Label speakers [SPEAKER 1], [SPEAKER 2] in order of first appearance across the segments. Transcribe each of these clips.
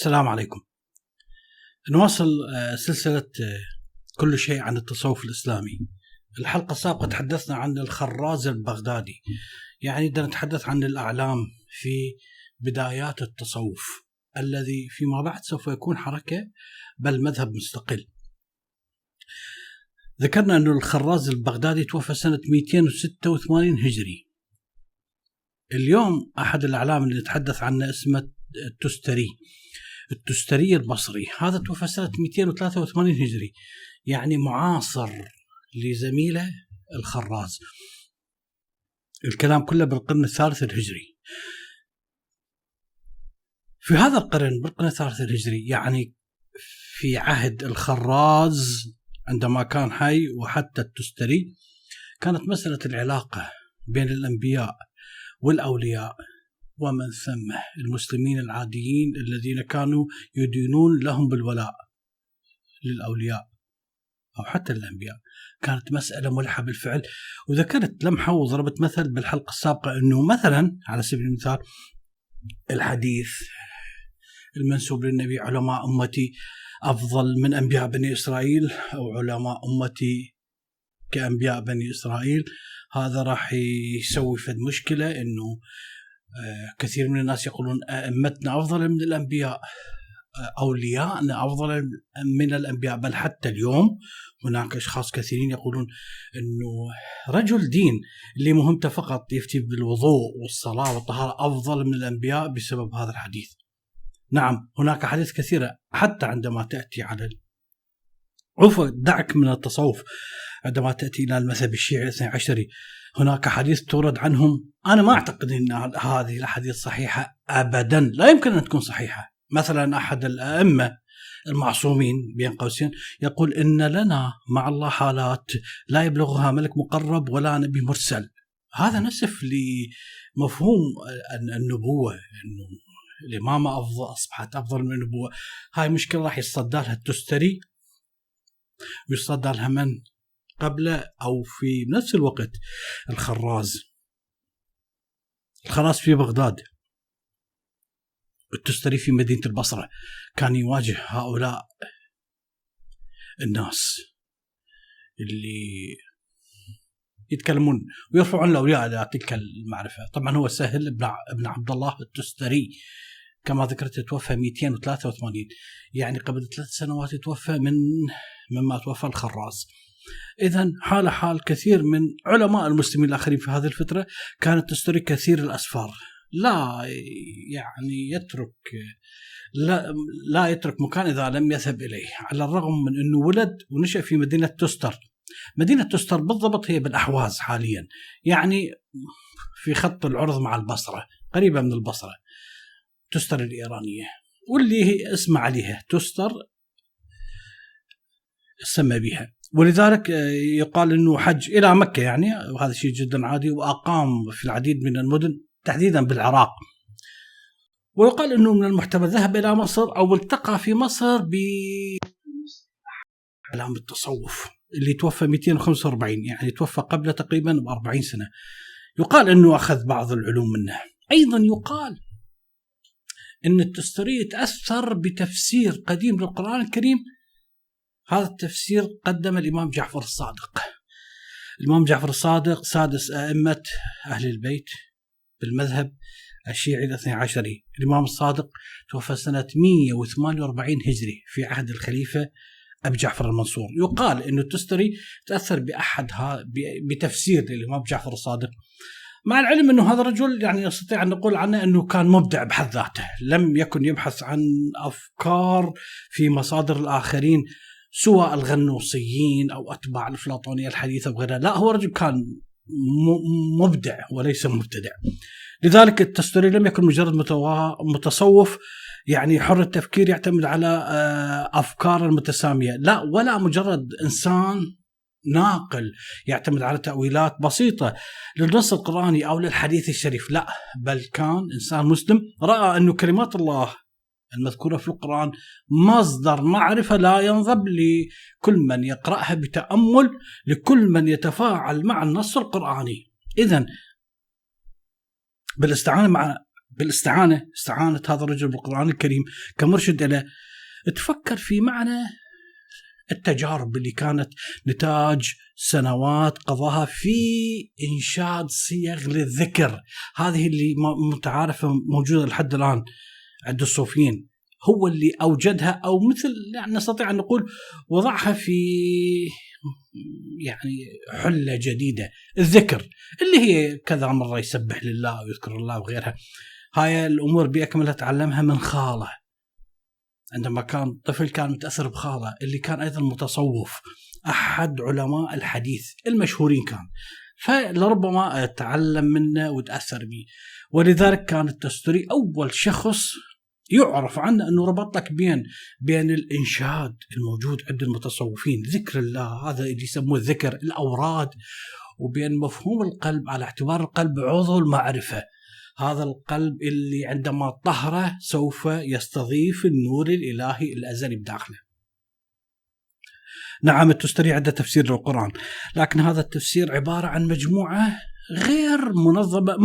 [SPEAKER 1] السلام عليكم. نواصل آه، سلسلة آه، كل شيء عن التصوف الإسلامي. الحلقة السابقة تحدثنا عن الخراز البغدادي. يعني بدنا نتحدث عن الأعلام في بدايات التصوف الذي فيما بعد سوف يكون حركة بل مذهب مستقل. ذكرنا أن الخراز البغدادي توفى سنة 286 هجري. اليوم أحد الأعلام اللي نتحدث عنه اسمه التستري. التستري البصري. هذا توفى سنة 283 هجري. يعني معاصر لزميله الخراز. الكلام كله بالقرن الثالث الهجري. في هذا القرن بالقرن الثالث الهجري يعني في عهد الخراز عندما كان حي وحتى التستري كانت مسألة العلاقة بين الأنبياء والأولياء. ومن ثم المسلمين العاديين الذين كانوا يدينون لهم بالولاء للأولياء أو حتى الأنبياء كانت مسألة ملحة بالفعل. وذكرت لمحة وضربت مثل بالحلقة السابقة أنه مثلا على سبيل المثال الحديث المنسوب للنبي علماء أمتي أفضل من أنبياء بني إسرائيل أو علماء أمتي كأنبياء بني إسرائيل. هذا راح يسوي فد مشكلة أنه كثير من الناس يقولون أئمتنا أفضل من الأنبياء آه، أولياءنا أفضل من الأنبياء بل حتى اليوم هناك أشخاص كثيرين يقولون أنه رجل دين اللي مهمته فقط يفتي بالوضوء والصلاة والطهارة أفضل من الأنبياء بسبب هذا الحديث. نعم هناك أحاديث كثيرة حتى عندما تأتي على عفوا دعك من التصوف. عندما تأتي إلى المذهب الشيعي الاثني عشري هناك حديث تورد عنهم. أنا ما أعتقد أن هذه الأحاديث صحيحة أبدا. لا يمكن أن تكون صحيحة. مثلا أحد الأئمة المعصومين بين قوسين يقول إن لنا مع الله حالات لا يبلغها ملك مقرب ولا نبي مرسل. هذا نسف لمفهوم النبوة أنه الإمامة أفضل أصبحت أفضل من النبوة. هاي مشكلة راح يصدى لها التستري. ويصدى لها من؟ قبل أو في نفس الوقت الخراز. الخراز في بغداد. التستري في مدينة البصرة. كان يواجه هؤلاء الناس اللي يتكلمون ويرفعون الأولياء إلى تلك المعرفة، طبعا هو سهل ابن ابن عبد الله التستري. كما ذكرت توفى 283 يعني قبل ثلاث سنوات توفى من مما توفى الخراز. اذا حال حال كثير من علماء المسلمين الآخرين في هذه الفترة كانت تستري كثير الأسفار. لا يعني يترك لا لا يترك مكان إذا لم يذهب إليه على الرغم من إنه ولد ونشأ في مدينة تستر مدينة تستر بالضبط هي بالأحواز حاليا. يعني في خط العرض مع البصرة قريبة من البصرة تستر الإيرانية. واللي هي اسم عليها تستر سمى بها. ولذلك آه، يقال إنه حج إلى مكة يعني وهذا شيء جدا عادي وأقام في العديد من المدن تحديدا بالعراق. ويقال إنه من المحتمل ذهب إلى مصر أو التقى في مصر ب اعلام التصوف اللي توفى 245 يعني توفى قبل تقريبا ب 40 سنة. يقال إنه أخذ بعض العلوم منه. أيضا يقال إن التستري تاثر بتفسير قديم للقرآن الكريم هذا التفسير قدم الإمام جعفر الصادق. الإمام جعفر الصادق سادس أئمة أهل البيت بالمذهب الشيعي الاثني عشري الإمام الصادق توفى سنة 148 هجري في عهد الخليفة أبي جعفر المنصور. يقال أن التستري تأثر بأحد بتفسير للإمام جعفر الصادق. مع العلم أنه هذا الرجل يعني نستطيع أن نقول عنه أنه كان مبدع بحد ذاته. لم يكن يبحث عن أفكار في مصادر الآخرين سواء الغنوصيين أو أتباع الافلاطونيه الحديثة وغيرها، لا هو رجل كان مبدع وليس مبتدع. لذلك التستوري لم يكن مجرد متصوف يعني حر التفكير يعتمد على آه، أفكار متساميه، لا ولا مجرد إنسان ناقل يعتمد على تأويلات بسيطة للنص القرآني أو للحديث الشريف. لا بل كان إنسان مسلم. رأى أن كلمات الله المذكورة في القرآن مصدر معرفة لا ينضب لكل من يقرأها بتأمل لكل من يتفاعل مع النص القرآني. إذا بالاستعانة مع بالاستعانة استعانة هذا الرجل بالقرآن الكريم كمرشد له تفكر في معنى التجارب اللي كانت نتاج سنوات قضاها في إنشاد صيغ للذكر. هذه اللي متعارفة موجودة لحد الآن. عند الصوفيين هو اللي أوجدها أو مثل يعني نستطيع أن نقول وضعها في يعني حلة جديدة الذكر اللي هي كذا مرة يسبح لله ويذكر الله وغيرها. هاي الأمور باكملها تعلمها من خاله. عندما كان طفل كان متأثر بخاله اللي كان أيضا متصوف أحد علماء الحديث المشهورين كان. فلربما تعلم منه وتأثر به. ولذلك كان التستري أول شخص يعرف عنه أنه ربط لك بين بين الإنشاد الموجود عند المتصوفين ذكر الله هذا اللي يسموه الذكر الأوراد وبين مفهوم القلب على اعتبار القلب عضو المعرفة هذا القلب اللي عندما طهره سوف يستضيف النور الإلهي الأزلي بداخله. نعم التستري عنده تفسير للقران، لكن هذا التفسير عبارة عن مجموعة غير منظمة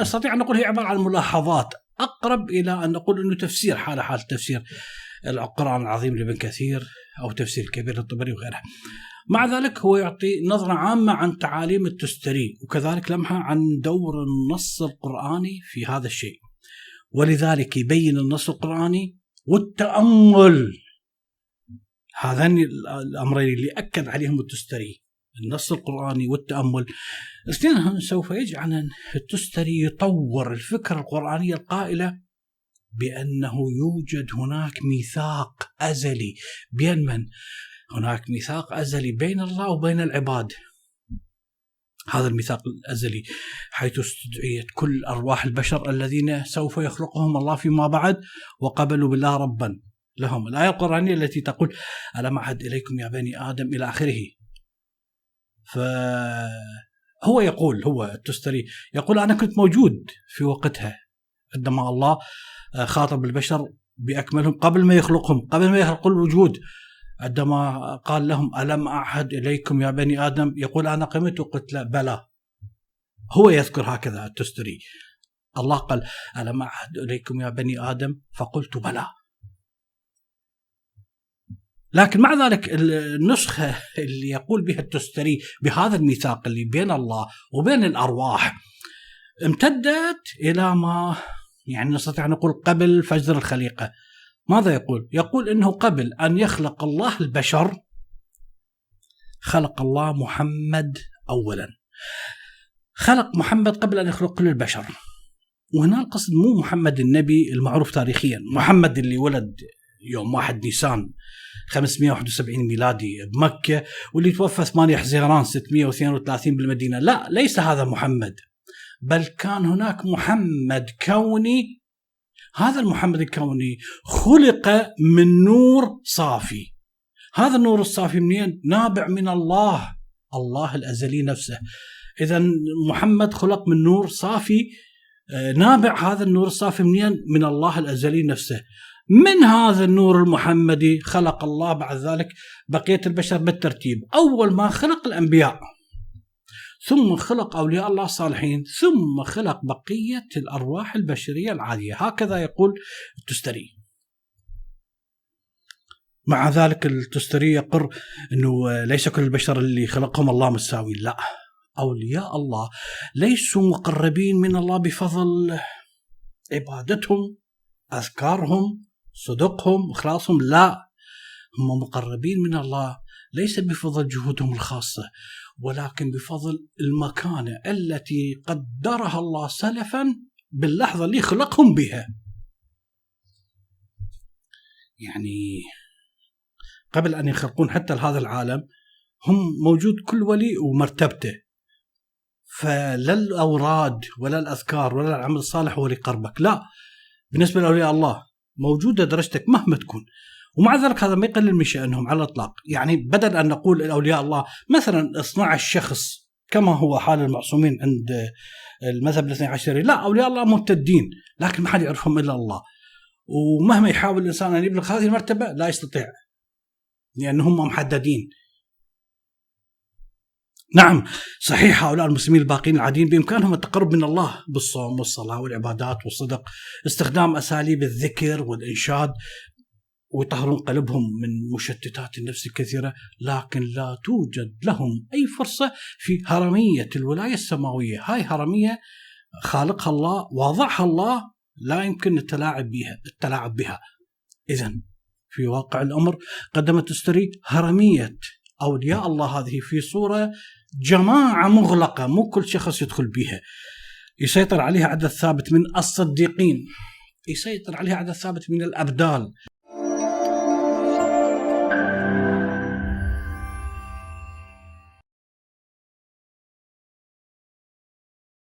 [SPEAKER 1] نستطيع أن نقول هي عبارة عن ملاحظات أقرب إلى أن نقول إنه تفسير حال حال تفسير القرآن العظيم لابن كثير أو تفسير الكبير للطبري وغيرها. مع ذلك هو يعطي نظرة عامة عن تعاليم التستري وكذلك لمحة عن دور النص القرآني في هذا الشيء. ولذلك يبين النص القرآني والتأمل. هذان الأمرين اللي أكد عليهم التستري. النص القرآني والتأمل. الاثنين سوف يجعل التستري يطور الفكرة القرآنية القائلة بأنه يوجد هناك ميثاق أزلي. بين من؟ هناك ميثاق أزلي بين الله وبين العباد. هذا الميثاق الأزلي حيث استدعيت كل أرواح البشر الذين سوف يخلقهم الله فيما بعد وقبلوا بالله ربا. لهم الآية القرآنية التي تقول ألم أعهد إليكم يا بني آدم إلى آخره؟ فهو يقول هو التستري يقول أنا كنت موجود في وقتها عندما الله خاطب البشر بأكملهم قبل ما يخلقهم قبل ما يخلق الوجود عندما قال لهم ألم أعهد إليكم يا بني آدم؟ يقول أنا قمت. وقلت لا بلى. هو يذكر هكذا التستري. الله قال ألم أعهد إليكم يا بني آدم؟ فقلت بلى. لكن مع ذلك النسخة اللي يقول بها التستري بهذا الميثاق اللي بين الله وبين الأرواح امتدت إلى ما يعني نستطيع أن نقول قبل فجر الخليقة ماذا يقول؟ يقول إنه قبل أن يخلق الله البشر خلق الله محمد اولا. خلق محمد قبل أن يخلق كل البشر. وهنا القصد مو محمد النبي المعروف تاريخيا، محمد اللي ولد يوم 1 نيسان 571 ميلادي بمكة واللي توفى 8 حزيران 632 بالمدينة. لا ليس هذا محمد بل كان هناك محمد كوني. هذا المحمد الكوني خلق من نور صافي. هذا النور الصافي منين؟ نابع من الله الله الأزلي نفسه. إذا محمد خلق من نور صافي. آه، نابع هذا النور الصافي منين؟ من الله الأزلي نفسه. من هذا النور المحمدي خلق الله بعد ذلك بقية البشر بالترتيب؟ أول ما خلق الأنبياء ثم خلق أولياء الله الصالحين ثم خلق بقية الأرواح البشرية العادية. هكذا يقول التستري. مع ذلك التستري يقر أنه ليس كل البشر اللي خلقهم الله مساوي. لا أولياء الله ليسوا مقربين من الله بفضل عبادتهم أذكارهم صدقهم إخلاصهم لا هم مقربين من الله ليس بفضل جهودهم الخاصة ولكن بفضل المكانة التي قدرها الله سلفا باللحظة اللي خلقهم بها. يعني قبل أن يخلقون حتى لهذا العالم هم موجود كل ولي ومرتبته. فلا الأوراد ولا الأذكار ولا العمل الصالح هو اللي لا. بالنسبة لأولياء الله موجودة درجتك مهما تكون. ومع ذلك هذا ما يقلل من شأنهم على الإطلاق. يعني بدل أن نقول أولياء الله مثلا 12 شخص كما هو حال المعصومين عند المذهب الاثني عشري لا أولياء الله ممتدين لكن ما حد يعرفهم إلا الله. ومهما يحاول الإنسان أن يبلغ هذه المرتبة لا يستطيع لأن هم محددين. نعم صحيح هؤلاء المسلمين الباقين العاديين بإمكانهم التقرب من الله بالصوم والصلاة والعبادات والصدق، استخدام أساليب الذكر والإنشاد ويطهرون قلبهم من مشتتات النفس الكثيرة، لكن لا توجد لهم أي فرصة في هرمية الولاية السماوية، هاي هرمية خالقها الله واضعها الله لا يمكن التلاعب بها، التلاعب بها. اذا في واقع الأمر قدمت تستري هرمية أولياء الله هذه في صورة جماعة مغلقة مو كل شخص يدخل بها. يسيطر عليها عدد ثابت من الصديقين. يسيطر عليها عدد ثابت من الأبدال.